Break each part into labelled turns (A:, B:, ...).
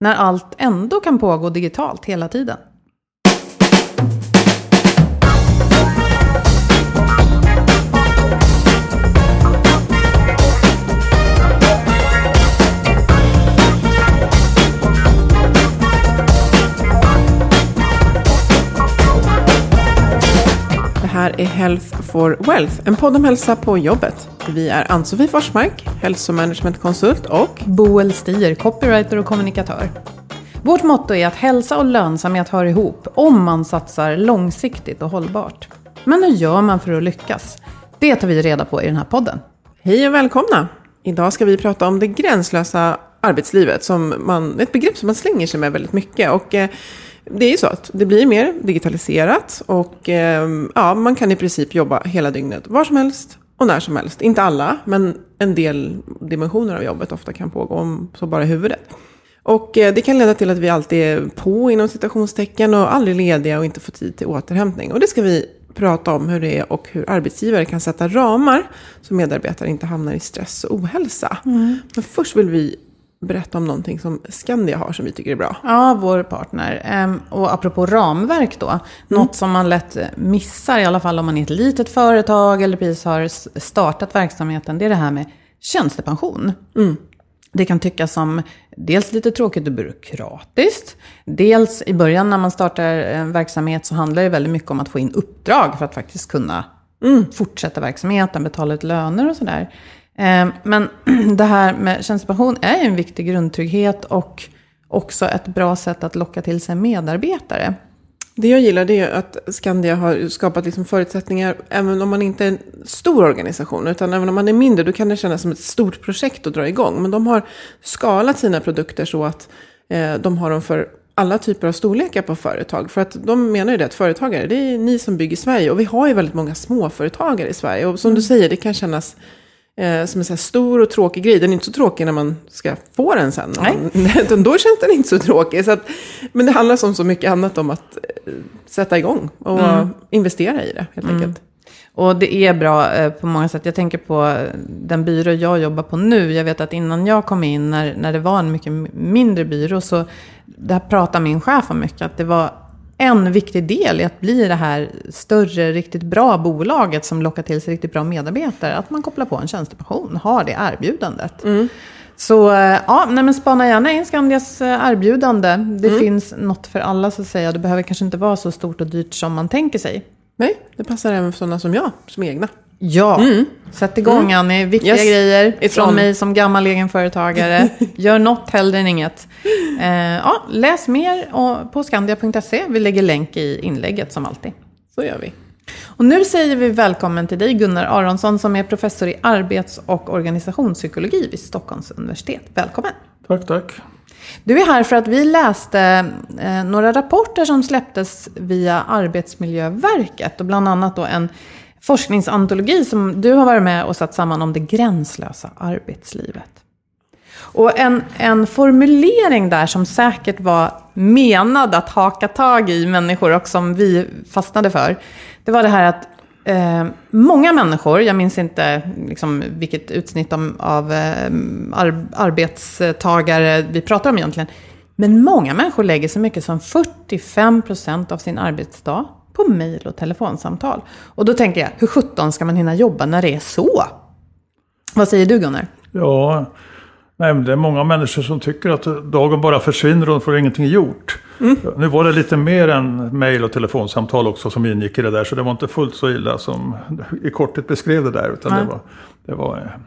A: När allt ändå kan pågå digitalt hela tiden?
B: Här är Health for Wealth, en podd om hälsa på jobbet. Vi är Ann-Sofie Forsmark, hälsomanagementkonsult och
A: Boel Stier, copywriter och kommunikatör. Vårt motto är att hälsa och lönsamhet hör ihop om man satsar långsiktigt och hållbart. Men hur gör man för att lyckas? Det tar vi reda på i den här podden.
B: hej och välkomna! Idag ska vi prata om det gränslösa arbetslivet, som man, ett begrepp som man slänger sig med väldigt mycket. Och, eh, det är ju så att det blir mer digitaliserat och eh, ja, man kan i princip jobba hela dygnet, var som helst och när som helst. Inte alla, men en del dimensioner av jobbet ofta kan pågå, om så bara i huvudet. Och eh, det kan leda till att vi alltid är på inom citationstecken och aldrig lediga och inte får tid till återhämtning. Och det ska vi prata om hur det är och hur arbetsgivare kan sätta ramar så medarbetare inte hamnar i stress och ohälsa. Men först vill vi berätta om någonting som Skandia har som vi tycker är bra.
A: Ja, vår partner. Ehm, Och apropå ramverk då. Något som man lätt missar, i alla fall om man är ett litet företag eller precis har startat verksamheten, det är det här med tjänstepension. Det kan tyckas som dels lite tråkigt och byråkratiskt. Dels i början när man startar en verksamhet så handlar det väldigt mycket om att få in uppdrag för att faktiskt kunna fortsätta verksamheten, betala ut löner och sådär. Eh, Men det här med tjänstepension är en viktig grundtrygghet och också ett bra sätt att locka till sig medarbetare.
B: Det jag gillar det är att Skandia har skapat liksom förutsättningar, även om man inte är en stor organisation, utan även om man är mindre, då kan det kännas som ett stort projekt att dra igång. Men de har skalat sina produkter så att eh, de har dem för alla typer av storlekar på företag. För att de menar ju det att företagare, det är ni som bygger Sverige. Och vi har ju väldigt många småföretagare i Sverige. Och som du säger, det kan kännas eh, som en så här stor och tråkig grej. Den är inte så tråkig när man ska få den sen. Utan då känns den inte så tråkig. Så att, men det handlar som så mycket annat om att eh, sätta igång och investera i det helt enkelt.
A: Och det är bra eh, på många sätt. Jag tänker på eh, den byrå jag jobbar på nu. Jag vet att innan jag kom in, när, när det var en mycket mindre byrå, så där pratade min chef om mycket. Att det var en viktig del i att bli det här större, riktigt bra bolaget som lockar till sig riktigt bra medarbetare. Att man kopplar på en tjänstepension, har det erbjudandet. Så eh, ja, nej men spana gärna in Skandias eh, erbjudande. Det finns något för alla så att säga. Det behöver kanske inte vara så stort och dyrt som man tänker sig.
B: Nej, det passar även för sådana som jag, som är egna.
A: Ja, sätt igång Annie. Viktiga
B: Yes,
A: grejer
B: it's
A: från
B: on.
A: mig som gammal egenföretagare. Gör något hellre än inget. Eh, ja, läs mer på skandia.se. Vi lägger länk i inlägget som alltid.
B: Så gör vi.
A: Och nu säger vi välkommen till dig Gunnar Aronsson som är professor i arbets och organisationspsykologi vid Stockholms universitet. Välkommen!
C: Tack, tack.
A: Du är här för att vi läste eh, några rapporter som släpptes via Arbetsmiljöverket och bland annat då en forskningsantologi som du har varit med och satt samman om det gränslösa arbetslivet. Och en, en formulering där som säkert var menad att haka tag i människor och som vi fastnade för. Det var det här att eh, många människor, jag minns inte liksom, vilket utsnitt av, av eh, ar, arbetstagare vi pratar om egentligen. Men många människor lägger så mycket som 45% av sin arbetsdag på mejl och telefonsamtal. Och då tänker jag, hur sjutton ska man hinna jobba när det är så? Vad säger du Gunnar?
C: Ja, nej, det är många människor som tycker att dagen bara försvinner och de får ingenting gjort. Mm. Nu var det lite mer än mejl och telefonsamtal också som ingick i det där. Så det var inte fullt så illa som i korthet beskrev det där. Utan det var, det var eh,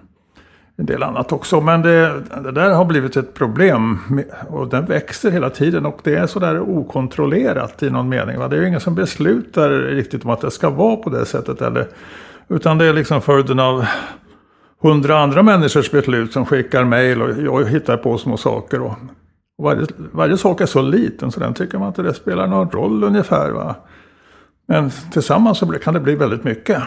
C: en del annat också. Men det, det, där har blivit ett problem. Och den växer hela tiden. Och det är sådär okontrollerat i någon mening. Va? Det är ju ingen som beslutar riktigt om att det ska vara på det sättet. Eller, utan det är liksom följden av hundra andra människors beslut som skickar mejl och jag hittar på små saker. Och, och varje, varje sak är så liten så den tycker man inte det spelar någon roll ungefär. Va? Men tillsammans så kan det bli väldigt mycket.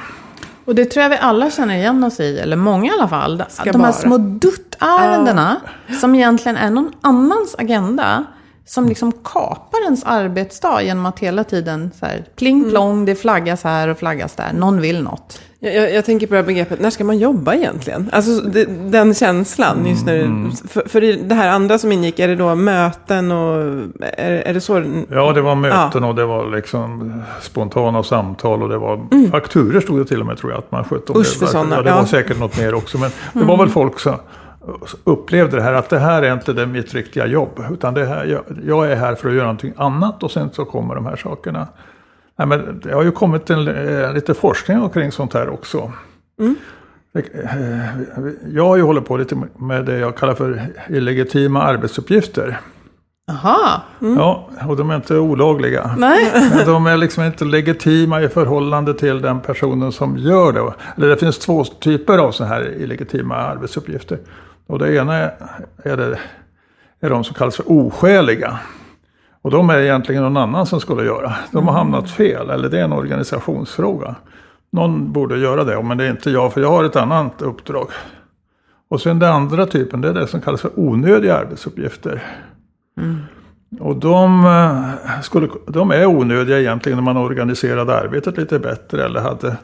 A: Och det tror jag vi alla känner igen oss i, eller många i alla fall. Ska de här bara. små duttärendena uh. som egentligen är någon annans agenda. Som liksom kapar ens arbetsdag genom att hela tiden så här, pling mm. plong, mm. det flaggas här och flaggas där. Någon vill något.
B: Jag, jag, tänker på det här begreppet, när ska man jobba egentligen? Alltså det, den känslan just när mm. för, för det här andra som ingick, är det då möten och är, är det så?
C: Ja, det var möten ja. och det var liksom spontana samtal och det var mm. fakturer stod det till och med tror jag att man skötte.
B: Usch för sådana.
C: Ja, det var säkert något mer också, men det var väl mm. folk som upplevde det här att det här är inte det mitt riktiga jobb. Utan det här, jag, jag, är här för att göra någonting annat och sen så kommer de här sakerna. Nej, men det har ju kommit en, eh, lite forskning kring sånt här också. Mm. Eh, jag har ju hållit på lite med det jag kallar för illegitima arbetsuppgifter.
A: Aha.
C: Mm. Ja, och de är inte olagliga.
A: Nej.
C: Men de är liksom inte legitima i förhållande till den personen som gör det. Eller det finns två typer av sådana här illegitima arbetsuppgifter. Och det ena är, det, är de som kallas för oskäliga. Och de är egentligen någon annan som skulle göra. De har hamnat fel, eller det är en organisationsfråga. Någon borde göra det, men det är inte jag, för jag har ett annat uppdrag. Och sen den andra typen, det är det som kallas för onödiga arbetsuppgifter. Mm. Och de, eh, skulle, de är onödiga egentligen när man organiserade arbetet lite bättre eller hade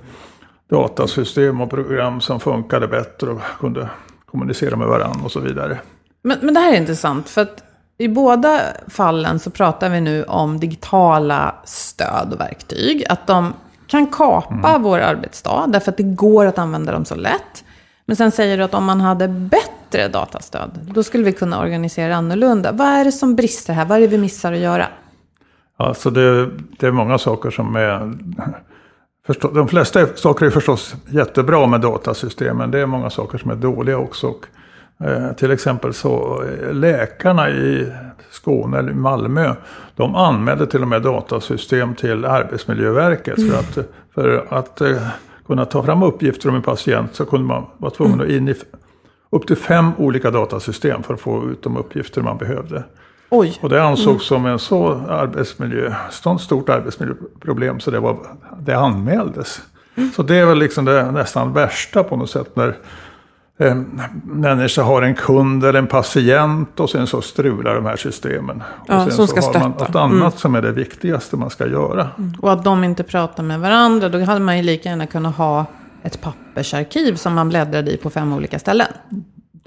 C: datasystem och program som funkade bättre och kunde kommunicera med varandra och så vidare.
A: Men, men det här är intressant, för att i båda fallen så pratar vi nu om digitala stöd och verktyg. Att de kan kapa mm. vår arbetsdag, därför att det går att använda dem så lätt. Men sen säger du att om man hade bättre datastöd, då skulle vi kunna organisera annorlunda. Vad är det som brister här? Vad är det vi missar att göra?
C: Alltså det, det är många saker som är... Förstå, de flesta saker är förstås jättebra med datasystemen. Det är många saker som är dåliga också. Och, eh, till exempel så eh, läkarna i Skåne eller Malmö. De anmälde till och med datasystem till Arbetsmiljöverket. Mm. För att, för att eh, kunna ta fram uppgifter om en patient så kunde man vara tvungen mm. att in i upp till fem olika datasystem för att få ut de uppgifter man behövde.
A: Oj.
C: Och det ansågs mm. som en så arbetsmiljö, stort arbetsmiljöproblem så det, var, det anmäldes. Mm. Så det är väl liksom det nästan värsta på något sätt när en människa har en kund eller en patient och sen så strular de här systemen.
A: Ja,
C: och
A: sen så
C: har man något annat mm. som är det viktigaste man ska göra.
A: Mm. Och att de inte pratar med varandra, då hade man ju lika gärna kunnat ha ett pappersarkiv som man bläddrade i på fem olika ställen.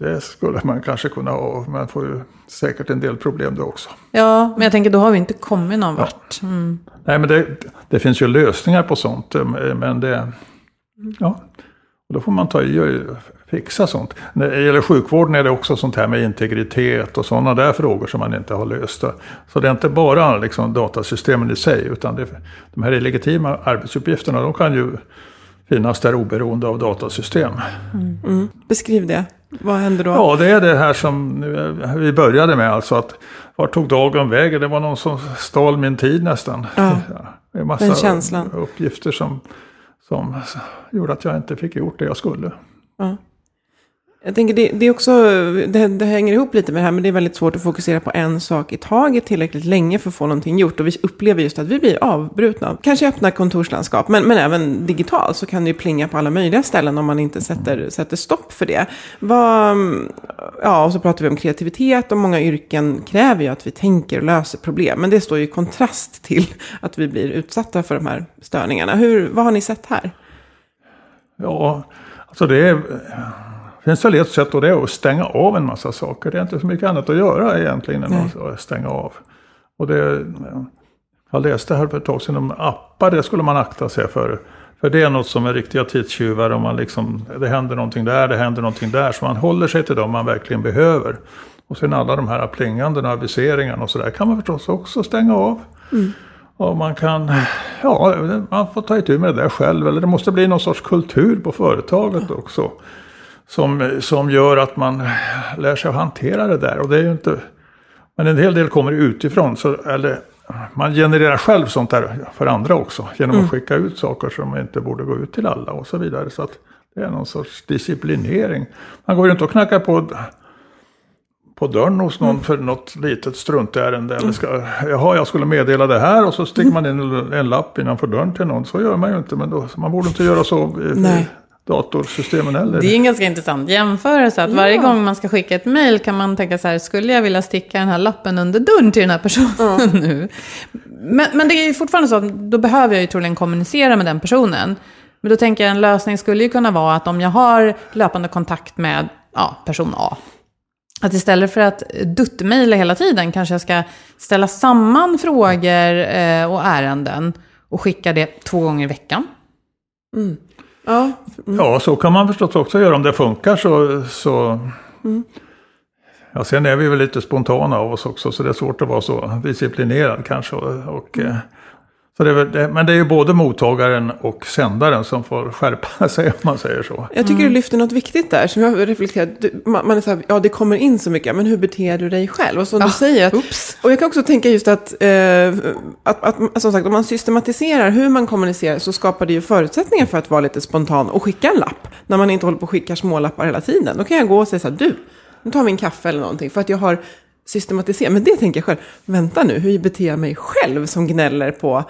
C: Det skulle man kanske kunna ha, men får ju säkert en del problem då också.
A: Ja, men jag tänker då har vi inte kommit någon ja. vart. Mm.
C: Nej, men det, det, finns ju lösningar på sånt, eh, men det... Ja, och då får man ta i och fixa sånt. När det gäller sjukvården är det också sånt här med integritet och sådana där frågor som man inte har löst. Så det är inte bara liksom datasystemen i sig, utan det, de här illegitima arbetsuppgifterna de kan ju finnas där oberoende av datasystem.
B: Mm. Mm. Beskriv det. Vad händer då?
C: Ja, det är det här som vi började med. Alltså att var tog dagen vägen? Det var någon som stal min tid nästan. Ja. Det är massa
B: Den känslan.
C: uppgifter som, som gjorde att jag inte fick gjort det jag skulle.
B: Ja. Jag tänker det, det är också, det, det hänger ihop lite med det här, men det är väldigt svårt att fokusera på en sak i taget tillräckligt länge för att få någonting gjort. Och vi upplever just att vi blir avbrutna. Kanske öppna kontorslandskap, men, men även digitalt så kan det ju plinga på alla möjliga ställen om man inte sätter, sätter stopp för det. Vad, ja, och så pratar vi om kreativitet och många yrken kräver ju att vi tänker och löser problem. Men det står ju i kontrast till att vi blir utsatta för de här störningarna. Hur, vad har ni sett här?
C: Ja, alltså det är, finns väl ett sätt och det är att stänga av en massa saker. Det är inte så mycket annat att göra egentligen än
B: Nej.
C: att stänga av. Och det, jag läste här för ett tag sedan om appar, det skulle man akta sig för. För det är något som är riktiga tidstjuvar om man liksom, det händer någonting där, det händer någonting där. Så man håller sig till dem man verkligen behöver. Och sen alla de här plingandena, aviseringarna och sådär kan man förstås också stänga av. Och man kan, ja, man får ta itu med det där själv. Eller det måste bli någon sorts kultur på företaget också. Som, som gör att man lär sig att hantera det där. Och det är inte, men en hel del kommer utifrån. Så, eller man genererar själv sånt där för andra också. Genom att skicka ut saker som inte borde gå ut till alla och så vidare. Så att det är någon sorts disciplinering. Man går ju inte och knackar på på dörren hos någon för något litet struntärende. Eller ska, jaha, jag skulle meddela det här och så sticker man in en, lapp innanför dörren till någon. Så gör man ju inte, men då, man borde inte göra så i
B: Nej.
C: Datorsystemen heller.
A: Det är en ganska intressant jämförelse. Att varje gång man ska skicka ett mejl kan man tänka så här, skulle jag vilja sticka den här lappen under dörren till den här personen nu? Men, men det är ju fortfarande så att då behöver jag ju troligen kommunicera med den personen. Men då tänker jag en lösning skulle ju kunna vara att om jag har löpande kontakt med ja, person A. Att istället för att duttmejla hela tiden kanske jag ska ställa samman frågor eh, och ärenden och skicka det två gånger i veckan.
B: Ja,
C: Ja, så kan man förstås också göra. Om det funkar så... så... Ja, sen är vi väl lite spontana av oss också så det är svårt att vara så disciplinerad kanske. Och, och, eh, så det är väl, det, men det är ju både mottagaren och sändaren som får skärpa sig om man säger så.
B: Jag tycker du lyfter något viktigt där som jag. Du, man, är så här, ja det kommer in så mycket, men hur beter du dig själv? Och som du säger, att,
A: oops.
B: och jag kan också tänka just att, eh, att, att, som sagt, om man systematiserar hur man kommunicerar så skapar det ju förutsättningar för att vara lite spontan och skicka en lapp. När man inte håller på och skickar smålappar hela tiden. Då kan jag gå och säga så här, du, nu tar vi en kaffe eller någonting. För att jag har systematiserat. Men det tänker jag själv, vänta nu, hur beter jag mig själv som gnäller på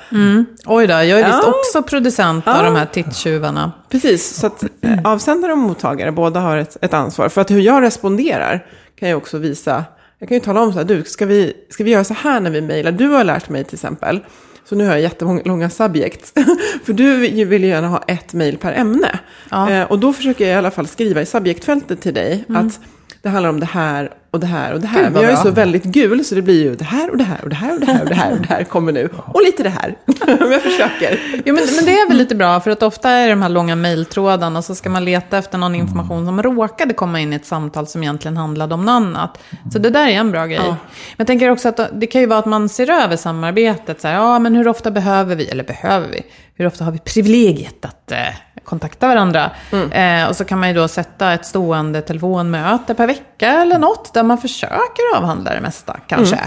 A: Oj då, jag är visst
B: Ja.
A: också producent av
B: Ja.
A: de här titttjuvarna.
B: Precis, så att eh, avsändare och mottagare båda har ett, ett ansvar. För att hur jag responderar kan jag också visa. Jag kan ju tala om så här, du, ska vi, ska vi göra så här när vi mejlar? Du har lärt mig till exempel. Så nu har jag jättelånga subject. För du vill ju gärna ha ett mejl per ämne.
A: Ja.
B: Eh, och då försöker jag i alla fall skriva i subjektfältet till dig att det handlar om det här och det här och det här.
A: Gud,
B: Men jag är så väldigt gul så det blir ju det här och det här och det här och det här och det här och det här kommer nu. Och lite det här. Men jag försöker.
A: Jo, men, men det är väl lite bra, för att ofta är det de här långa mejltrådarna och så ska man leta efter någon information som råkade komma in i ett samtal som egentligen handlade om något annat. Så det där är en bra grej. Men jag tänker också att det kan ju vara att man ser över samarbetet. Så här, ja, men hur ofta behöver vi, eller behöver vi, hur ofta har vi privilegiet att eh, kontakta varandra? Eh, och så kan man ju då sätta ett stående telefonmöte per vecka eller något, där man försöker avhandla det mesta, kanske.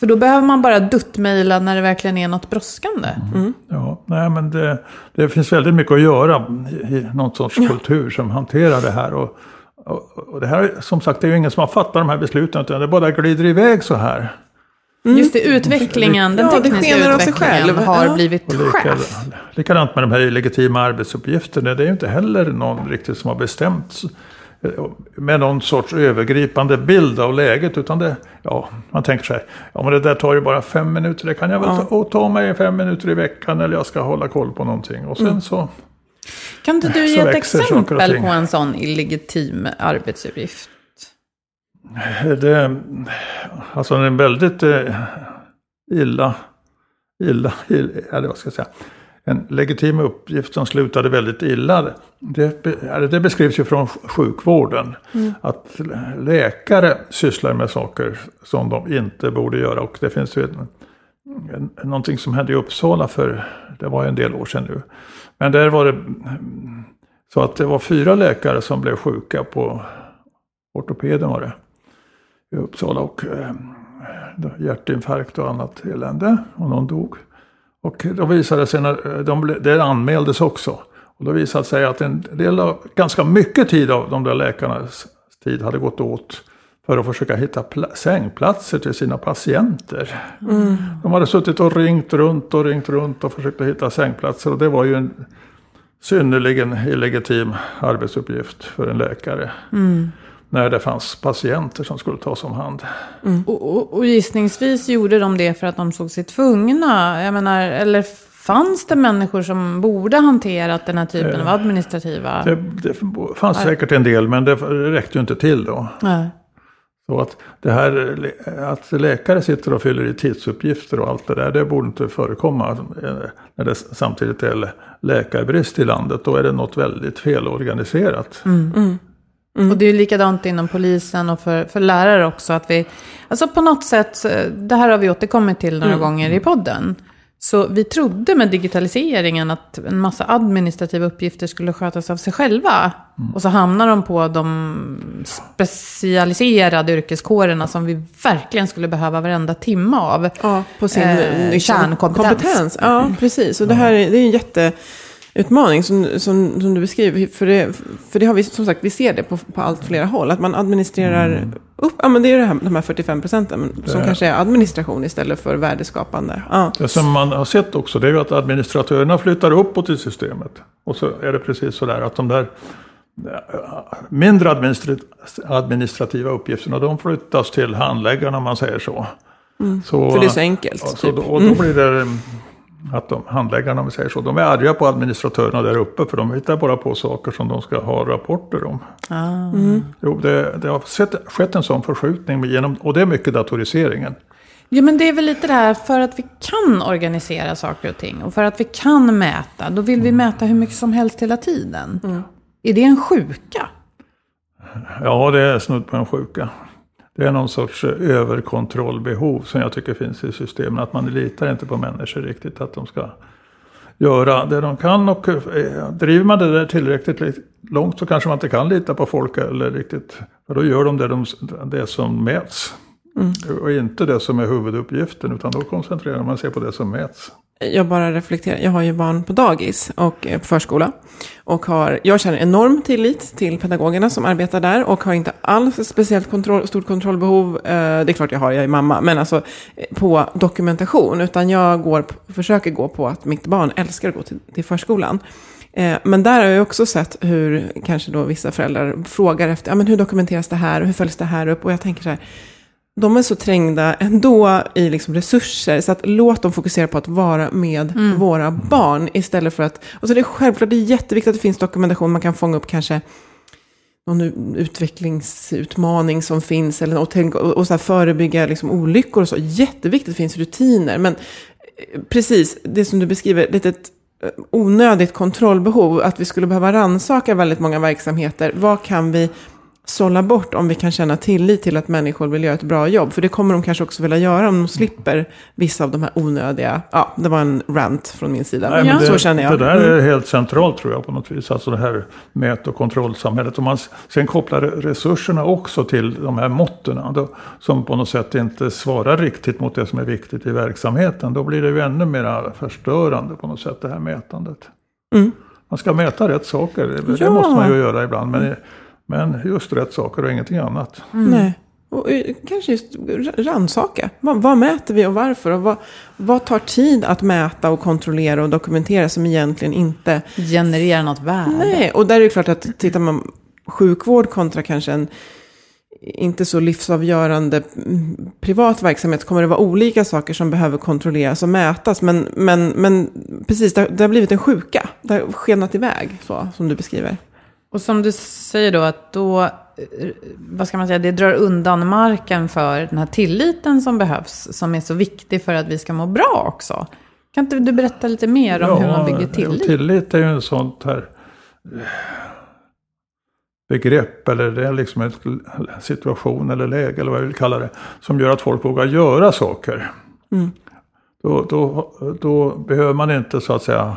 A: För då behöver man bara duttmejla när det verkligen är något brådskande.
C: Ja, nej, men det, det finns väldigt mycket att göra i, i någon sorts kultur som hanterar det här. Och, och, och det här, som sagt, det är ju ingen som har fattat de här besluten, utan det bara glider iväg så här.
A: Just det, utvecklingen, den
B: Ja, det
A: tekniska utvecklingen
B: själv.
A: har
B: Ja.
A: blivit
C: Och lika,
A: chef.
C: likadant med de här legitima arbetsuppgifterna. Det är ju inte heller någon riktigt som har bestämt med någon sorts övergripande bild av läget. Utan det, ja, man tänker så här, ja men det där tar ju bara fem minuter. Det kan jag väl ta, och ta mig fem minuter i veckan eller jag ska hålla koll på någonting. Och sen så,
A: Kan inte du ge ett exempel på en sån illegitim arbetsuppgift?
C: Det, alltså en väldigt eh, illa, illa, illa, eller vad ska jag säga. En legitim uppgift som slutade väldigt illa. Det, det beskrivs ju från sj- sjukvården. Att läkare sysslar med saker som de inte borde göra. Och det finns ju en, en, någonting som hände i Uppsala för, det var ju en del år sedan nu. Men där var det mm, så att det var fyra läkare som blev sjuka på ortopeden var det i Uppsala och eh, hjärtinfarkt och annat elände och någon dog. Och då visade det sig, när de, det anmäldes också. Och då visade det sig att en del av, ganska mycket tid av de där läkarnas tid hade gått åt för att försöka hitta sängplatser till sina patienter. Mm. De hade suttit och ringt runt och ringt runt och försökt hitta sängplatser. Och det var ju en synnerligen illegitim arbetsuppgift för en läkare. Mm. När det fanns patienter som skulle tas om hand.
A: Mm. Och, och, och, gissningsvis gjorde de det för att de såg sig tvungna. Jag menar, eller fanns det människor som borde hanterat den här typen av administrativa...
C: Det, det fanns säkert en del, men det räckte ju inte till då. Nej. Så att det här att läkare sitter och fyller i tidsuppgifter och allt det där, det borde inte förekomma eh, när det samtidigt är läkarbrist i landet. Då är det något väldigt felorganiserat. Mm.
A: Mm. Mm. Och det är likadant inom polisen och för, för lärare också. Att vi, alltså på något sätt, det här har vi återkommit till några mm. gånger i podden. Så vi trodde med digitaliseringen att en massa administrativa uppgifter skulle skötas av sig själva. Mm. Och så hamnar de på de specialiserade yrkeskårerna som vi verkligen skulle behöva varenda timme av.
B: Ja, på sin eh, liksom, kärnkompetens. Kompetens. Ja, precis. Och det här är, det är en jätte utmaning som, som, som du beskriver. För det, för det har vi, som sagt, vi ser det på, på allt flera håll. Att man administrerar mm. upp, ja men det är det här, de här 45 procenten som kanske är administration istället för värdeskapande. Ja.
C: Det som man har sett också det är ju att administratörerna flyttar uppåt i systemet. Och så är det precis så där att de där mindre administrativa uppgifterna de flyttas till handläggarna om man säger så.
B: Mm. så för det är så enkelt.
C: Så, typ. Och då blir det att de, handläggarna, om vi säger så, de är arga på administratörerna där uppe för de hittar bara på saker som de ska ha rapporter om. Ah. Mm. Jo, det, det har sett, skett en sån förskjutning genom, och det är mycket datoriseringen.
A: Ja, men det är väl lite det här för att vi kan organisera saker och ting och för att vi kan mäta, då vill vi mm. mäta hur mycket som helst hela tiden. Mm. Är det en sjuka?
C: Ja, det är snudd på en sjuka. Det är någon sorts eh, överkontrollbehov som jag tycker finns i systemen. Att man litar inte på människor riktigt. Att de ska göra det de kan. Och eh, driver man det där tillräckligt långt så kanske man inte kan lita på folk eller riktigt. För då gör de det, de, det som mäts. Mm. Och inte det som är huvuduppgiften. Utan då koncentrerar man sig på det som mäts
B: jag bara reflekterar, jag har ju barn på dagis och eh, på förskola. Och har, jag känner enorm tillit till pedagogerna som arbetar där och har inte alls speciellt kontroll, stort kontrollbehov. Eh, det är klart jag har, jag är mamma, men alltså eh, på dokumentation. Utan jag går, försöker gå på att mitt barn älskar att gå till, till förskolan. Men där har jag också sett hur kanske då vissa föräldrar frågar efter, ja men hur dokumenteras det här och hur följs det här upp? Och jag tänker så här, de är så trängda ändå i liksom resurser. Så att låt dem fokusera på att vara med mm. våra barn istället för att... Och så det är självklart, det är jätteviktigt att det finns dokumentation. Man kan fånga upp kanske någon utvecklingsutmaning som finns. Eller, och, tänk, och, och så förebygga liksom olyckor och så. Jätteviktigt det finns rutiner. Men eh, precis, det som du beskriver, lite ett eh, onödigt kontrollbehov. Att vi skulle behöva ransaka väldigt många verksamheter. Vad kan vi sålla bort om vi kan känna tillit till att människor vill göra ett bra jobb. För det kommer de kanske också vilja göra om de slipper vissa av de här onödiga, ja, det var en rant från min sida.
C: Nej, ja. det, så känner jag. Det där är mm. helt centralt tror jag på något vis, alltså det här mät och kontrollsamhället. Om man sen kopplar resurserna också till de här måtten som på något sätt inte svarar riktigt mot det som är viktigt i verksamheten, då blir det ju ännu mer förstörande på något sätt det här mätandet. Mm. Man ska mäta rätt saker, det ja. måste man ju göra ibland. Men men just rätt saker och ingenting annat.
B: Mm. Nej. Och eh, kanske just rannsaka. Vad, vad, mäter vi och varför? Och vad, vad tar tid att mäta och kontrollera och dokumentera som egentligen inte...
A: Genererar något värde.
B: Nej, och där är det klart att tittar man sjukvård kontra kanske en inte så livsavgörande mm, privat verksamhet kommer det vara olika saker som behöver kontrolleras och mätas. Men, men, men precis, det har, det har blivit en sjuka. Det har skenat iväg, så, som du beskriver.
A: Och som du säger då att då, eh, vad ska man säga, det drar undan marken för den här tilliten som behövs, som är så viktig för att vi ska må bra också. Kan inte du berätta lite mer om ja, hur man bygger tillit?
C: Tillit är ju en sånt här eh, begrepp eller det är liksom en situation eller läge eller vad jag vill kalla det. Som gör att folk vågar göra saker. Mm. Då, då, då behöver man inte så att säga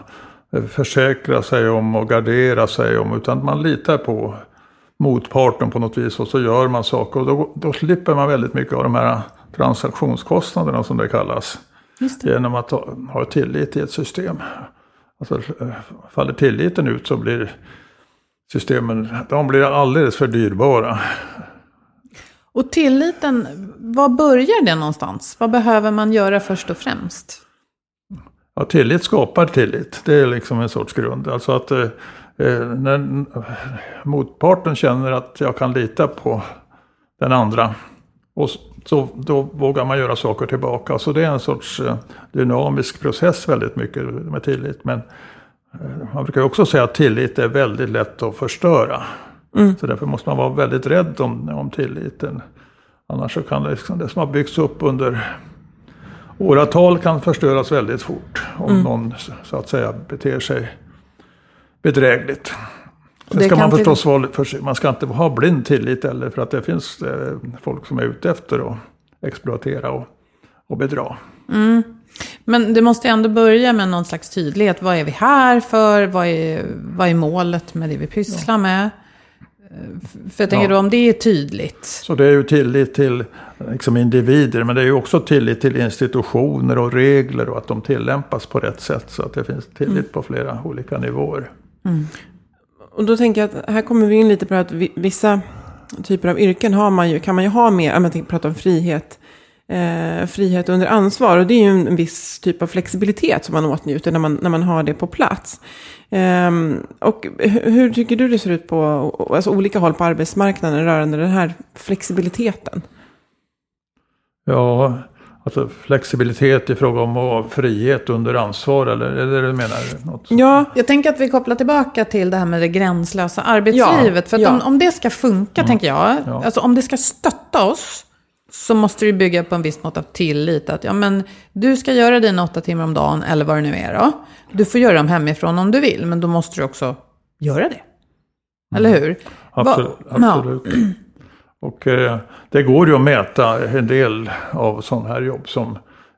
C: försäkra sig om och gardera sig om. Utan man litar på motparten på något vis och så gör man saker. Och då, då slipper man väldigt mycket av de här transaktionskostnaderna som det kallas. Genom att ha, ha tillit till ett system. Alltså, faller tilliten ut så blir systemen de blir alldeles för dyrbara.
A: Och tilliten, var börjar det någonstans? Vad behöver man göra först och främst?
C: Ja, tillit skapar tillit. Det är liksom en sorts grund. Alltså att eh, eh när motparten känner att jag kan lita på den andra. Och så då vågar man göra saker tillbaka. Så det är en sorts eh, dynamisk process väldigt mycket med tillit. Men eh, man brukar också säga att tillit är väldigt lätt att förstöra. Mm. Så därför måste man vara väldigt rädd om, om tilliten. Annars så kan det, liksom, det som har byggts upp under åratal kan förstöras väldigt fort. Om mm. någon så att säga beter sig bedrägligt. Sen ska man förstås vara för, man ska inte ha blind tillit heller för att det finns eh, folk som är ute efter att exploatera och, och bedra.
A: Mm. Men det måste ändå börja med någon slags tydlighet. Vad är vi här för? Vad är, vad är målet med det vi pysslar ja. med? För jag tänker ja. då om det är tydligt.
C: Så det är ju tillit till liksom individer. Men det är ju också tillit till institutioner och regler och att de tillämpas på rätt sätt. Så att det finns tillit mm. på flera olika nivåer. Mm.
B: Och då tänker jag att här kommer vi in lite på att vissa typer av yrken har man ju, kan man ju ha mer, om man pratar om frihet, eh, frihet under ansvar. Och det är ju en, viss typ av flexibilitet som man åtnjuter när man, när man har det på plats. Eh, och hur tycker du det ser ut på alltså olika håll på arbetsmarknaden rörande den här flexibiliteten?
C: Ja, Alltså flexibilitet i fråga om frihet under ansvar eller är det det du menar? Något
A: ja, jag tänker att vi kopplar tillbaka till det här med det gränslösa arbetslivet. Ja, för att ja. om, om det ska funka, mm. tänker jag, ja. alltså om det ska stötta oss, så måste det bygga på en viss mått av tillit. Att ja, men du ska göra dina åtta timmar om dagen, eller vad det nu är då. Du får göra dem hemifrån om du vill, men då måste du också göra det. Eller hur?
C: Absolut. Va, absolut. Och eh, det går ju att mäta en del av sådana här jobb som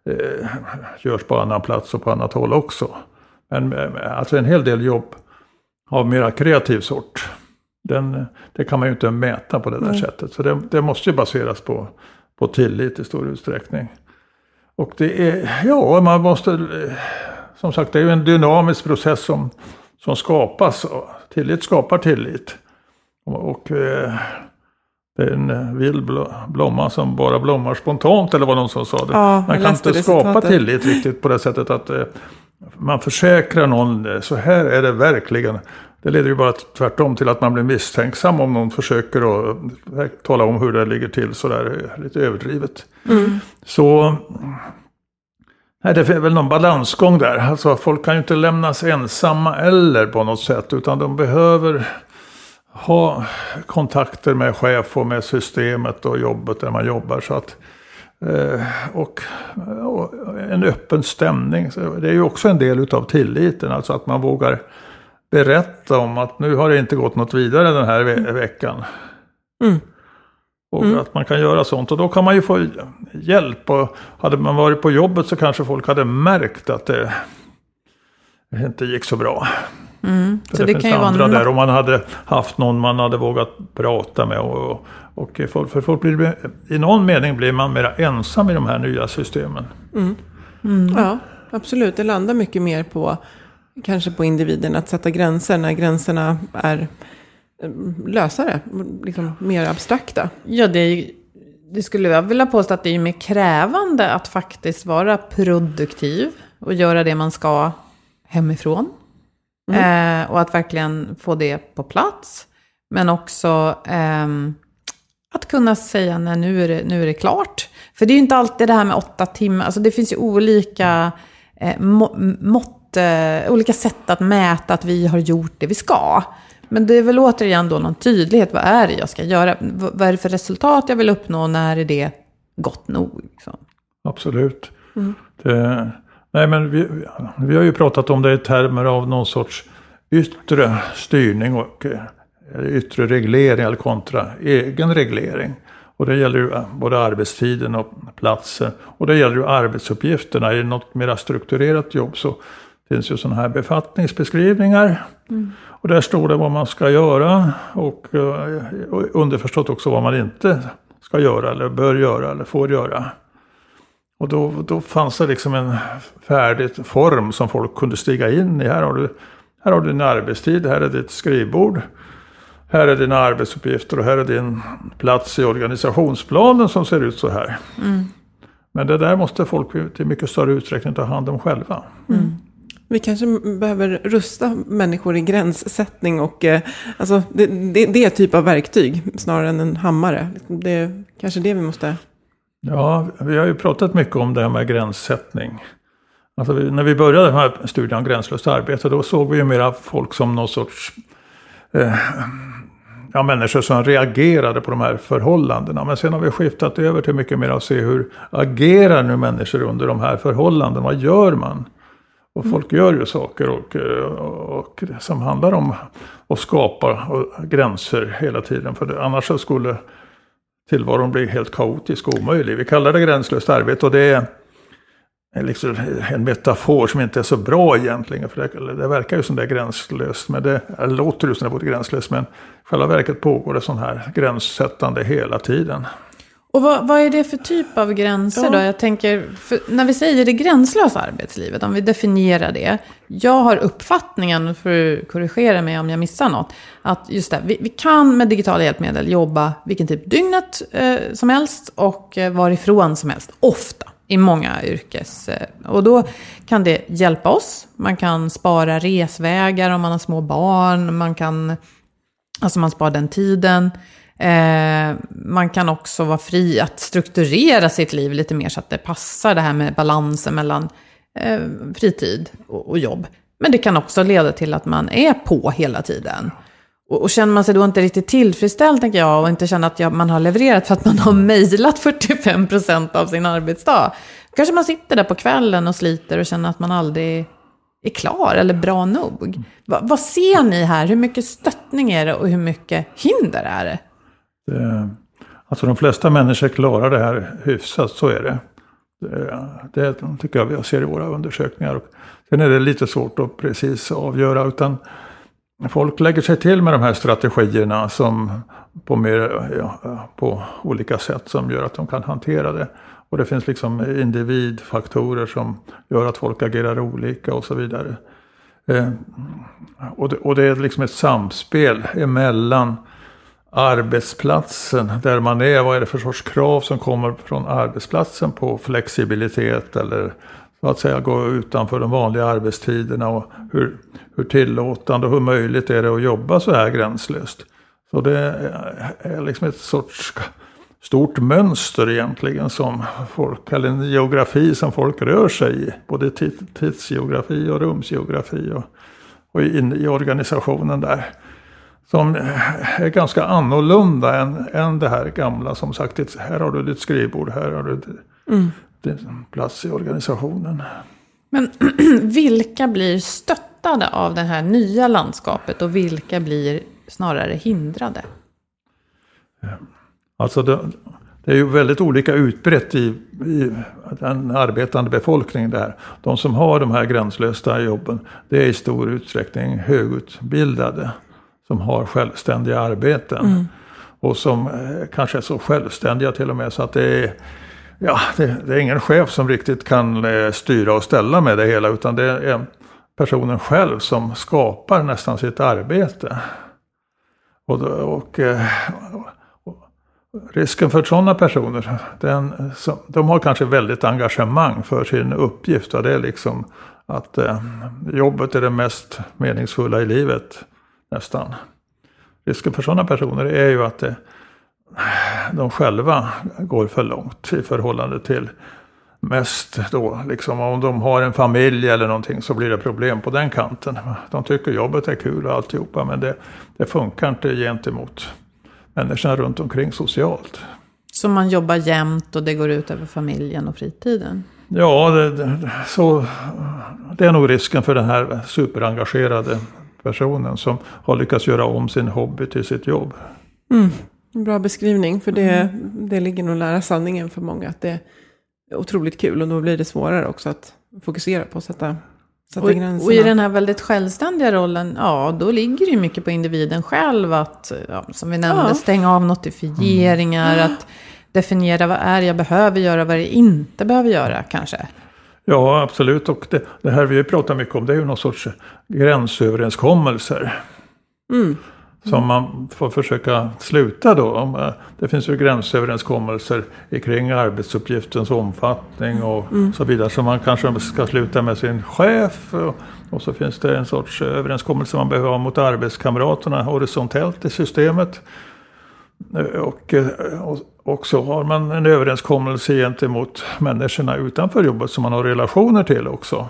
C: eh, görs på annan plats och på annat håll också. Men alltså en hel del jobb av mera kreativ sort. Den, det kan man ju inte mäta på det där mm. sättet. Så det, det, måste ju baseras på, på tillit i stor utsträckning. Och det är, ja, man måste, eh, som sagt det är ju en dynamisk process som, som skapas. Tillit skapar tillit. Och, och eh, det är en eh, vild blomma som bara blommar spontant eller vad någon som sa det. Ja, man kan inte skapa tillit riktigt på det sättet att eh, man försäkrar någon, eh, så här är det verkligen. Det leder ju bara tvärtom till att man blir misstänksam om någon försöker att tala om hur det ligger till sådär lite överdrivet. Mm. Så nej, det är väl någon balansgång där. Alltså folk kan ju inte lämnas ensamma eller på något sätt utan de behöver ha kontakter med chef och med systemet och jobbet där man jobbar. Så att, eh, och, och, en öppen stämning. Det är ju också en del utav tilliten. Alltså att man vågar berätta om att nu har det inte gått något vidare den här ve veckan. Mm. Och mm. att man kan göra sånt. Och då kan man ju få hjälp. Och hade man varit på jobbet så kanske folk hade märkt att det inte gick så bra. Mm. Så det, det finns kan andra där. Om man hade haft någon man hade vågat prata med. Och, och för folk blir, I någon mening blir man mer ensam i de här nya systemen.
B: Mm. Mm. Ja, absolut. Det landar mycket mer på kanske på individen att sätta gränser när gränserna är eh, lösare, liksom mer abstrakta.
A: Ja, det, det skulle jag vilja påstå att det är mer krävande att faktiskt vara produktiv och göra det man ska hemifrån. Mm. Eh, och att verkligen få det på plats. Men också eh, att kunna säga när nu är, det, nu är det klart. För det är ju inte alltid det här med åtta timmar. Alltså det finns ju olika eh, mått, eh, olika sätt att mäta att vi har gjort det vi ska. Men det är väl återigen då någon tydlighet. Vad är det jag ska göra? Vad är det för resultat jag vill uppnå? När är det gott nog? Liksom?
C: Absolut. Mm. Det, Nej, men vi, vi har ju pratat om det i termer av någon sorts yttre styrning och yttre reglering kontra egen reglering. Och det gäller ju både arbetstiden och platsen. Och det gäller ju arbetsuppgifterna. I något mer strukturerat jobb så finns ju sådana här befattningsbeskrivningar. Mm. Och där står det vad man ska göra och, eh, och underförstått också vad man inte ska göra eller bör göra eller får göra. Och då, då fanns det liksom en färdig form som folk kunde stiga in i. Här har, du, här har du din arbetstid, här är ditt skrivbord. Här är dina arbetsuppgifter och här är din plats i organisationsplanen som ser ut så här. Mm. Men det där måste folk till mycket större utsträckning ta hand om själva. Mm.
B: Vi kanske behöver rusta människor i gränssättning och eh, alltså, det, det, det är typ av verktyg snarare än en hammare. Det är kanske det vi måste...
C: Ja, vi har ju pratat mycket om det här med gränssättning. Alltså när vi började den här studien om gränslöst arbete då såg vi ju mera folk som någon sorts eh, ja, människor som reagerade på de här förhållandena. Men sen har vi skiftat över till mycket mer att se hur agerar nu människor under de här förhållandena. Vad gör man? Och folk gör ju saker och, och, och som handlar om att skapa gränser hela tiden. För det, annars så skulle tillvaron blir helt kaotisk och omöjlig. Vi kallar det gränslöst arbete och det är liksom en metafor som inte är så bra egentligen. För det, det verkar ju som det är gränslöst, men det, det låter ju som det är gränslöst. Men i själva verket pågår det sån här gränssättande hela tiden.
A: Och vad, vad, är det för typ av gränser då? Jag tänker, när vi säger det gränslösa arbetslivet, om vi definierar det. Jag har uppfattningen, för att korrigera mig om jag missar något, att just det, vi, vi kan med digitala hjälpmedel jobba vilken typ dygnet eh, som helst och eh, varifrån som helst, ofta i många yrkes... Eh, och då kan det hjälpa oss. Man kan spara resvägar om man har små barn. Man kan... Alltså man sparar den tiden. Eh, man kan också vara fri att strukturera sitt liv lite mer så att det passar det här med balansen mellan eh, fritid och, och, jobb. Men det kan också leda till att man är på hela tiden. Och, och känner man sig då inte riktigt tillfredsställd, tänker jag, och inte känner att jag, man har levererat för att man har mejlat 45% av sin arbetsdag. Kanske man sitter där på kvällen och sliter och känner att man aldrig är klar eller bra nog. Va, vad ser ni här? Hur mycket stöttning är det och hur mycket hinder är det?
C: Eh, alltså de flesta människor klarar det här hyfsat, så är det. Det, det tycker jag vi ser i våra undersökningar. Sen är det lite svårt att precis avgöra. utan Folk lägger sig till med de här strategierna som på, mer, ja, på olika sätt som gör att de kan hantera det. Och det finns liksom individfaktorer som gör att folk agerar olika och så vidare. Eh, och, det, och det är liksom ett samspel emellan arbetsplatsen där man är. Vad är det för sorts krav som kommer från arbetsplatsen på flexibilitet eller så att säga gå utanför de vanliga arbetstiderna och hur, hur tillåtande och hur möjligt är det att jobba så här gränslöst. Så det är liksom ett sorts stort mönster egentligen som folk, eller en geografi som folk rör sig i. Både tidsgeografi och rumsgeografi och, och in i organisationen där. Som är ganska annorlunda än, än det här gamla som sagt, här har du ditt skrivbord, här har du mm plats i organisationen.
A: Men vilka blir stöttade av det här nya landskapet och vilka blir snarare hindrade?
C: Alltså det, det är ju väldigt olika utbrett i, i den arbetande befolkningen där. De som har de här gränslösa jobben, det är i stor utsträckning högutbildade. Som har självständiga arbeten. Mm. Och som eh, kanske är så självständiga till och med så att det är Ja, det, det, är ingen chef som riktigt kan eh, styra och ställa med det hela utan det är personen själv som skapar nästan sitt arbete. Och, och, eh, och risken för sådana personer, den, som, de har kanske väldigt engagemang för sin uppgift. Och det är liksom att eh, jobbet är det mest meningsfulla i livet nästan. Risken för sådana personer är ju att det de själva går för långt i förhållande till mest då, liksom om de har en familj eller någonting så blir det problem på den kanten. De tycker jobbet är kul och alltihopa men det, det funkar inte gentemot människorna runt omkring socialt.
A: Så man jobbar jämt och det går ut över familjen och fritiden?
C: Ja, det, det, så, det är nog risken för den här superengagerade personen som har lyckats göra om sin hobby till sitt jobb.
B: Mm. Bra beskrivning, för det, mm. det ligger nog nära sanningen för många. Att det är otroligt kul och då blir det svårare också att fokusera på att sätta, sätta
A: och,
B: gränserna.
A: Och i den här väldigt självständiga rollen, ja då ligger det ju mycket på individen själv att, ja, som vi nämnde, ja. stänga av notifieringar, mm. att definiera vad är jag behöver göra, vad jag inte behöver göra kanske.
C: Ja, absolut. Och det, det här vi pratar mycket om det är ju någon sorts gränsöverenskommelser.
B: Mm.
C: Som man får försöka sluta då. Eh, Det finns ju gränsöverenskommelser kring arbetsuppgiftens omfattning och så vidare. Så man kanske ska sluta med sin chef. Och, och så finns det en sorts överenskommelse man behöver ha mot arbetskamraterna horisontellt i systemet. Och, eh, och, och så har man en överenskommelse gentemot människorna utanför jobbet som man har relationer till också.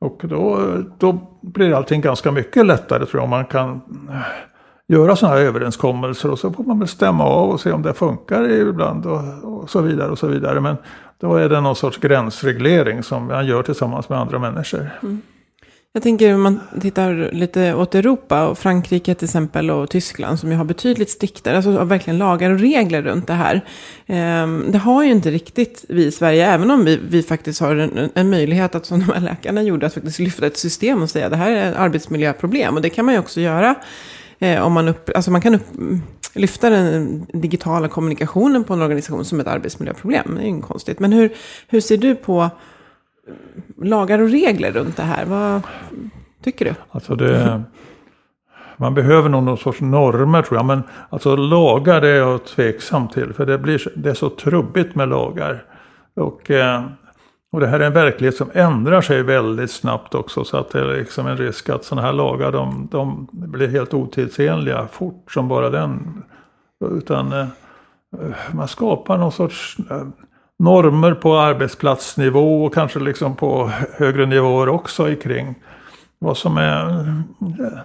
C: Och då, då blir allting ganska mycket lättare tror jag om man kan eh, göra sådana här överenskommelser och så får man väl stämma av och se om det funkar ibland och, och så vidare och så vidare. Men då är det någon sorts gränsreglering som man gör tillsammans med andra människor. Mm.
B: Jag tänker om man tittar lite åt Europa och Frankrike till exempel och Tyskland som ju har betydligt striktare, alltså verkligen lagar och regler runt det här. Ehm, det har ju inte riktigt vi i Sverige, även om vi, vi faktiskt har en, en möjlighet att som de här läkarna gjorde, att faktiskt lyfta ett system och säga det här är ett arbetsmiljöproblem. Och det kan man ju också göra eh, om man, upp, alltså man kan upp, lyfta den digitala kommunikationen på en organisation som ett arbetsmiljöproblem. Det är ju konstigt. Men hur, hur ser du på lagar och regler runt det här? Vad tycker du?
C: Alltså det, man behöver nog någon sorts normer tror jag. Men alltså lagar det är jag tveksam till. För det, blir, det är så trubbigt med lagar. Och, eh, och det här är en verklighet som ändrar sig väldigt snabbt också. Så att det är liksom en risk att sådana här lagar de, de blir helt otidsenliga fort som bara den. Utan eh, man skapar någon sorts eh, normer på arbetsplatsnivå och kanske liksom på högre nivåer också kring vad som är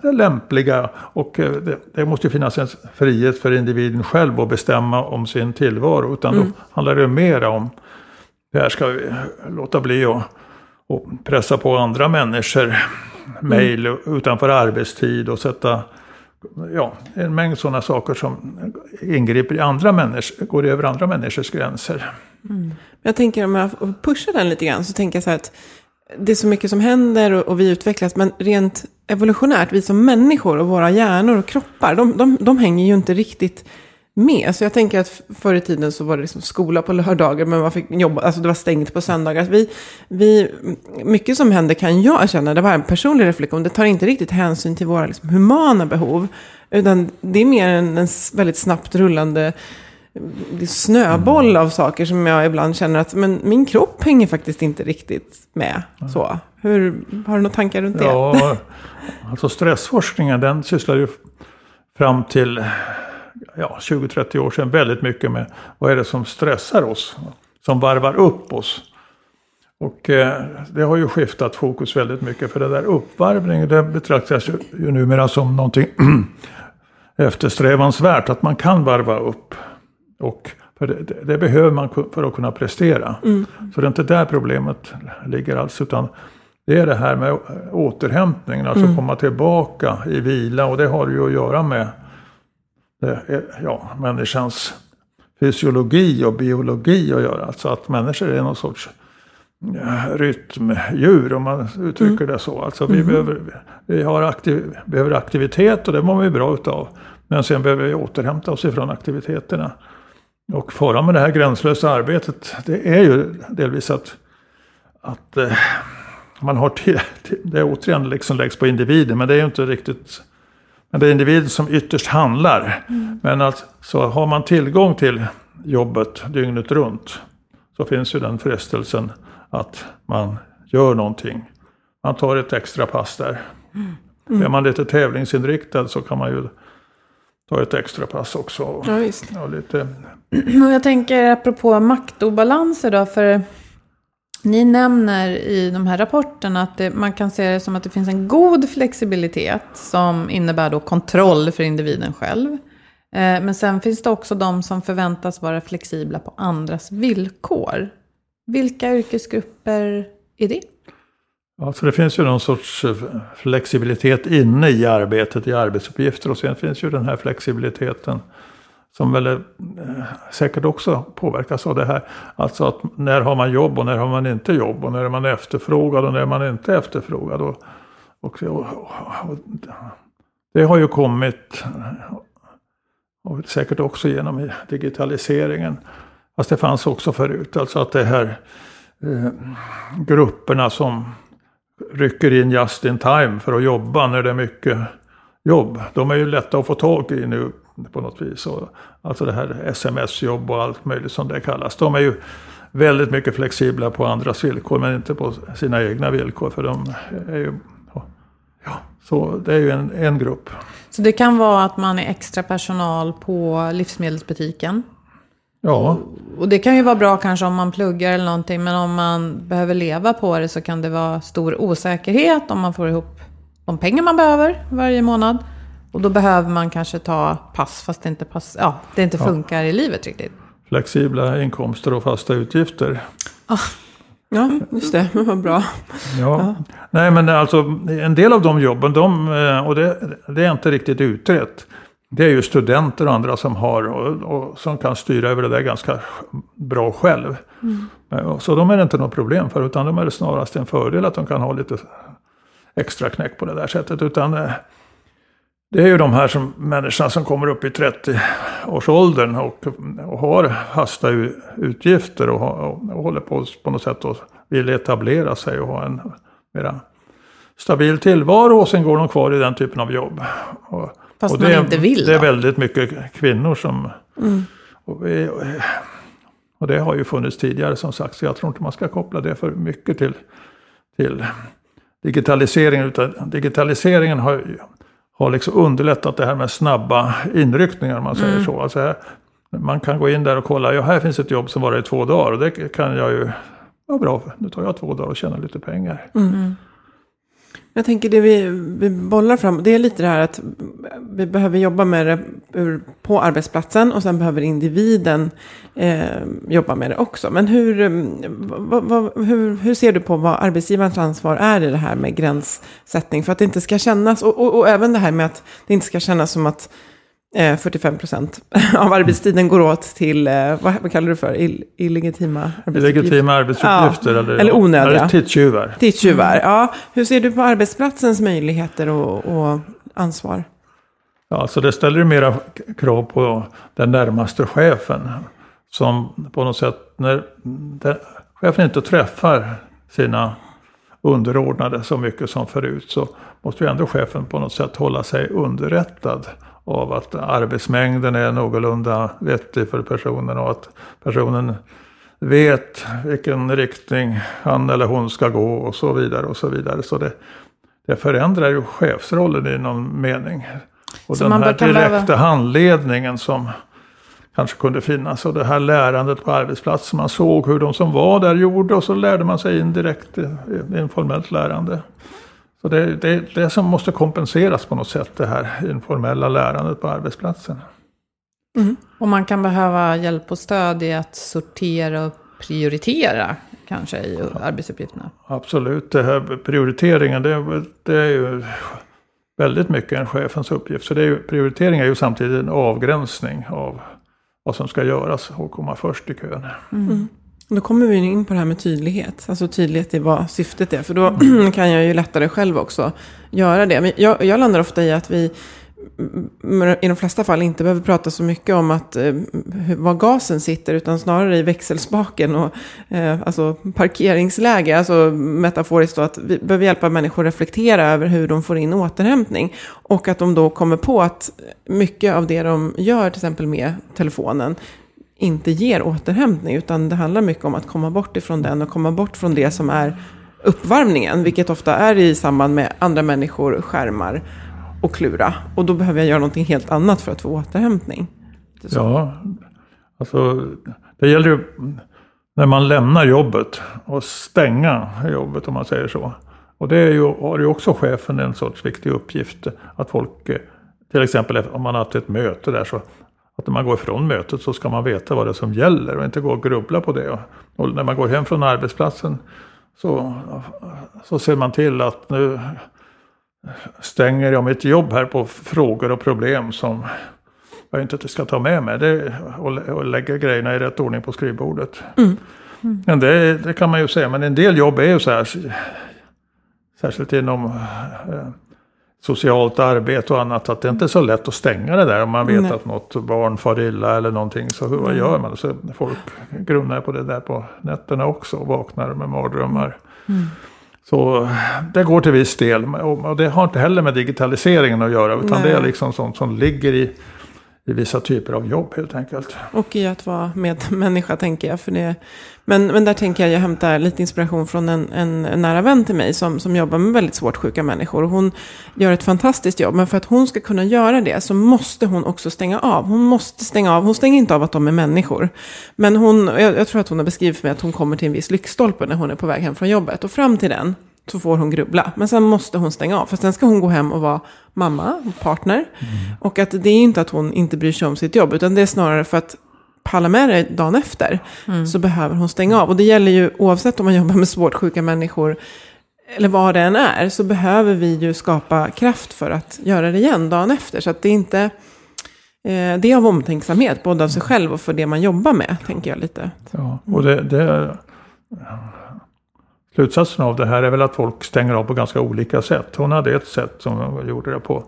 C: det lämpliga. Och eh, det, det måste ju finnas en frihet för individen själv att bestämma om sin tillvaro. Utan då handlar det mer om det här ska vi låta bli att och pressa på andra människor mejl utanför arbetstid och sätta ja, en mängd sådana saker som ingriper i andra människor, går över andra människors gränser. Mm.
B: Jag tänker om jag pushar den lite grann så tänker jag så här att det är så mycket som händer och, och vi utvecklas, men rent evolutionärt, vi som människor och våra hjärnor och kroppar, de, de, de hänger ju inte riktigt med. Så jag tänker att förr i tiden så var det liksom skola på lördagar, men man fick jobba, alltså det var stängt på söndagar. Vi, vi, mycket som händer kan jag känna, det var en personlig reflektion, det tar inte riktigt hänsyn till våra liksom, humana behov, utan det är mer en, en väldigt snabbt rullande snöboll av saker som jag ibland känner att men min kropp hänger faktiskt inte riktigt med. Så. Hur, har du några tankar runt det?
C: Ja, alltså stressforskningen den sysslar ju fram till ja, 20-30 år sedan väldigt mycket med vad är det som stressar oss, som varvar upp oss. Och eh, det har ju skiftat fokus väldigt mycket för det där uppvarvningen det betraktas ju, numera som någonting eftersträvansvärt att man kan varva upp. Och det, det, behöver man för att kunna prestera. Så det är inte där problemet ligger alls utan det är det här med återhämtningen, alltså komma tillbaka i vila och det har ju att göra med är- ja, människans fysiologi och biologi att göra. Alltså att människor är någon sorts ja, rytmdjur om man uttrycker det så. Alltså vi, behöver, vi har aktiv, behöver aktivitet och det mår vi bra utav. Men sen behöver vi återhämta oss ifrån aktiviteterna. Och faran med det här gränslösa arbetet det är ju delvis att, att eh, man har till, till, det är återigen liksom läggs på individen men det är ju inte riktigt men det är individen som ytterst handlar. Men att, så har man tillgång till jobbet dygnet runt så finns ju den frestelsen att man gör någonting. Man tar ett extra pass där. Är man lite tävlingsinriktad så kan man ju ta ett extra pass också.
B: Ja, visst.
C: Ja, lite,
A: Och jag tänker apropå maktobalanser då, för ni nämner i de här rapporterna att det, man kan se det som att det finns en god flexibilitet som innebär då kontroll för individen själv. Eh, Men sen finns det också de som förväntas vara flexibla på andras villkor. Vilka yrkesgrupper är det?
C: Alltså det finns ju någon sorts eh, flexibilitet inne i arbetet, i arbetsuppgifter. Och sen finns ju den här flexibiliteten som väl är, säkert också påverkas av det här. Alltså att när har man jobb och när har man inte jobb? Och när är man efterfrågad och när är man inte efterfrågad? Och, och, och, och det har ju kommit, och säkert också genom digitaliseringen, Fast det fanns också förut. Alltså att det här eh, grupperna som rycker in just in time för att jobba när det är mycket jobb. De är ju lätta att få tag i nu på något vis. Och, alltså det här sms-jobb och allt möjligt som det kallas. De är ju väldigt mycket flexibla på andras villkor men inte på sina egna villkor. För de är ju, ja, så det är ju en, en grupp.
A: Så det kan vara att man är extra personal på livsmedelsbutiken?
C: Ja.
A: Och det kan ju vara bra kanske om man pluggar eller någonting. Men om man behöver leva på det så kan det vara stor osäkerhet om man får ihop de pengar man behöver varje månad. Och då behöver man kanske ta pass fast det inte, pass, ja, det inte funkar i livet riktigt.
C: Flexibla inkomster och fasta utgifter.
B: Ah. Ja, just det. Vad bra.
C: Ja. Nej, men alltså en del av de jobben, de, eh, och det, det är inte riktigt utrett. Det är ju studenter och andra som har och, och som kan styra över det där ganska bra själv. Mm. Så de är det inte något problem för, utan de är det snarast en fördel att de kan ha lite extra knäck på det där sättet. Utan eh, det är ju de här som, människorna som kommer upp i 30-årsåldern och, och har fasta utgifter och, och, och håller på på något sätt och vill etablera sig och ha en mera stabil tillvaro och sen går de kvar i den typen av jobb. Och,
A: Fast
C: och
A: man
C: det,
A: inte vill
C: Det är
A: då?
C: väldigt mycket kvinnor som... Mm. Och, vi, och det har ju funnits tidigare som sagt, så jag tror inte man ska koppla det för mycket till, till digitaliseringen. Utan digitaliseringen har, har liksom underlättat det här med snabba inryckningar, om man säger
A: Mm.
C: så. Alltså här, man kan gå in där och kolla, ja här finns ett jobb som varar i två dagar och det kan jag ju, ja bra, nu tar jag två dagar och tjänar lite pengar.
B: Jag tänker det vi, vi bollar fram, det är lite det här att vi behöver jobba med det på arbetsplatsen och sen behöver individen eh, jobba med det också. Men hur, eh, vad, vad, hur, hur ser du på vad arbetsgivarens ansvar är i det här med gränssättning? För att det inte ska kännas, och, och, och även det här med att det inte ska kännas som att 45 procent av arbetstiden går åt till, eh, vad, kallar du för, Ill, illegitima arbetsuppgifter?
C: Legitima arbetsuppgifter
B: Ja,
C: eller,
B: eller onödiga.
C: Eller tidstjuvar.
B: Tidstjuvar, ja. Hur ser du på arbetsplatsens möjligheter och, och ansvar?
C: Ja, så det ställer ju mera krav på den närmaste chefen. Som på något sätt, när den, chefen inte träffar sina underordnade så mycket som förut så måste ju ändå chefen på något sätt hålla sig underrättad av att arbetsmängden är någorlunda vettig för personen och att personen vet vilken riktning han eller hon ska gå och så vidare och så vidare. Så det, det förändrar ju chefsrollen i någon mening. Och
A: Så
C: den här direkta
A: behöva-
C: handledningen som kanske kunde finnas och det här lärandet på arbetsplatsen. Man såg hur de som var där gjorde och så lärde man sig indirekt informellt lärande. Så det är det, det som måste kompenseras på något sätt, det här informella lärandet på arbetsplatsen.
A: Och man kan behöva hjälp och stöd i att sortera och prioritera kanske i arbetsuppgifterna.
C: Absolut, det här prioriteringen det, är- det är ju väldigt mycket en chefens uppgift. Så det är ju, prioritering är ju samtidigt en avgränsning av vad som ska göras och komma först i kön.
B: Då kommer vi in på det här med tydlighet. Alltså tydlighet i vad syftet är. För då kan jag ju lättare själv också göra det. Men jag, jag landar ofta i att vi mm, mm, i de flesta fall inte behöver prata så mycket om att, eh, var gasen sitter. Utan snarare i växelspaken och eh, alltså parkeringsläge. Alltså metaforiskt då att vi behöver hjälpa människor reflektera över hur de får in återhämtning. Och att de då kommer på att mycket av det de gör, till exempel med telefonen, inte ger återhämtning. Utan det handlar mycket om att komma bort ifrån den och komma bort från det som är uppvärmningen. Vilket ofta är i samband med andra människor, skärmar och klura. Och då behöver jag göra någonting helt annat för att få återhämtning.
C: Ja, alltså det gäller ju när man lämnar jobbet och stänga jobbet om man säger så. Och det är ju, har ju också chefen en sorts viktig uppgift. Att folk, till exempel om man har haft ett möte där så att när man går ifrån mötet så ska man veta vad det är som gäller och inte gå och grubbla på det. Och, när man går hem från arbetsplatsen så, så ser man till att nu stänger jag mitt jobb här på frågor och problem som jag inte ska ta med mig. Det, och, och lägga grejerna i rätt ordning på skrivbordet. Men det, det kan man ju säga. Men en del jobb är ju så här. Särskilt inom eh, socialt arbete och annat. Att det inte är så lätt att stänga det där om man vet
B: Nej.
C: att något barn far illa eller någonting. Så hur, vad gör man? Så folk grunnar på det där på nätterna också och vaknar med mardrömmar. Så det går till viss del. Och och det har inte heller med digitaliseringen att göra. Utan
B: Nej.
C: det är liksom sånt som ligger i, i vissa typer av jobb helt enkelt.
B: Och i att vara medmänniska tänker jag. För det, men, men där tänker jag, jag hämtar lite inspiration från en, en, en nära vän till mig som, som jobbar med väldigt svårt sjuka människor. Och hon gör ett fantastiskt jobb, men för att hon ska kunna göra det så måste hon också stänga av. Hon måste stänga av, hon stänger inte av att de är människor. Men hon, jag, jag tror att hon har beskrivit för mig att hon kommer till en viss lyktstolpe när hon är på väg hem från jobbet. Och fram till den så får hon grubbla. Men sen måste hon stänga av. För sen ska hon gå hem och vara mamma, partner. Och att det är inte att hon inte bryr sig om sitt jobb. Utan det är snarare för att palla med det dagen efter. Så behöver hon stänga av. Och det gäller ju oavsett om man jobbar med svårt sjuka människor. Eller vad det än är. Så behöver vi ju skapa kraft för att göra det igen dagen efter. Så att det är inte... Eh, det är av omtänksamhet. Både av sig själv och för det man jobbar med. Tänker jag lite.
C: Ja, och det, det, slutsatsen av det här är väl att folk stänger av på ganska olika sätt. Hon hade ett sätt som hon gjorde det på.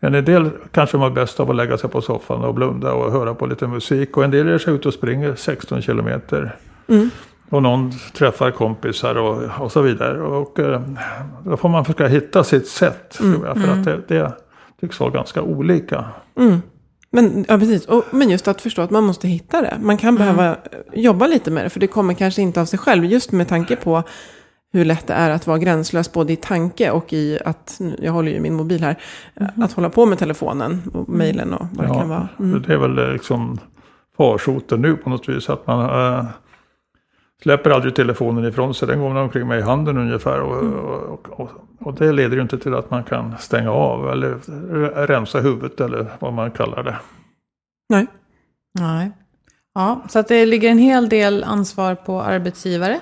C: En del kanske var bäst av att lägga sig på soffan och blunda och höra på lite musik. Och en del ger sig ut och springer 16 kilometer. Och någon träffar kompisar och, och så vidare. Och eh, då får man försöka hitta sitt sätt. Tror jag, för att det, det tycks vara ganska olika.
B: Men, ja, precis. Och, men just att förstå att man måste hitta det. Man kan behöva eh, jobba lite med det. För det kommer kanske inte av sig själv. Just med tanke på hur lätt det är att vara gränslös både i tanke och i att, nu- jag håller ju min mobil här, att hålla på med telefonen och mejlen och vad det kan vara. Mm.
C: Det är väl eh, liksom farsoten nu på något vis. Att man äh, släpper aldrig telefonen ifrån sig. Den går man omkring med i handen ungefär. Och,
B: Mm.
C: och, och, och det leder ju inte till att man kan stänga av eller rensa huvudet eller vad man kallar det.
B: Nej.
A: Nej. Ja, så att det ligger en hel del ansvar på arbetsgivare.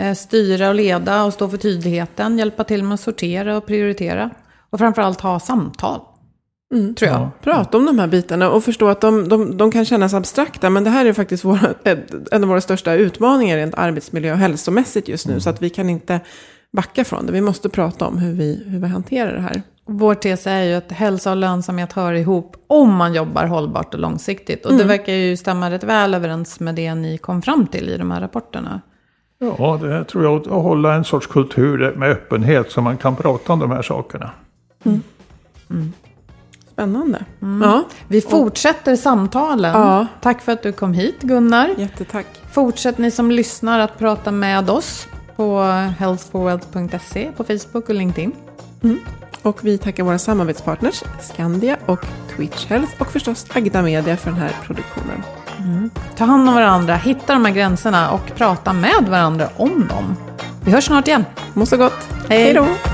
A: Eh, styra och leda och stå för tydligheten, hjälpa till med att sortera och prioritera. Och framförallt ha samtal, tror jag.
B: Prata om de här bitarna och förstå att de, de, de kan kännas abstrakta. Men det här är faktiskt våra, en av våra största utmaningar rent arbetsmiljö och hälsomässigt just nu. Så att vi kan inte backa från det. Vi måste prata om hur vi, hur vi hanterar det här.
A: Vår tes är ju att hälsa och lönsamhet hör ihop om man jobbar hållbart och långsiktigt. Och det verkar ju stämma rätt väl överens med det ni kom fram till i de här rapporterna.
C: Ja, det tror jag. Att hålla en sorts kultur med öppenhet så man kan prata om de här sakerna.
B: Spännande. Ja,
A: Vi fortsätter samtalen.
B: Ja.
A: Tack för att du kom hit Gunnar.
B: jättetack.
A: Fortsätt ni som lyssnar att prata med oss på healthforwealth.se på Facebook och LinkedIn.
B: Och vi tackar våra samarbetspartners Skandia och Twitch Health och förstås Agda Media för den här produktionen.
A: Ta hand om varandra, hitta de här gränserna och prata med varandra om dem. Vi hörs snart igen.
B: Må så gott.
A: Hej.
B: Hej då.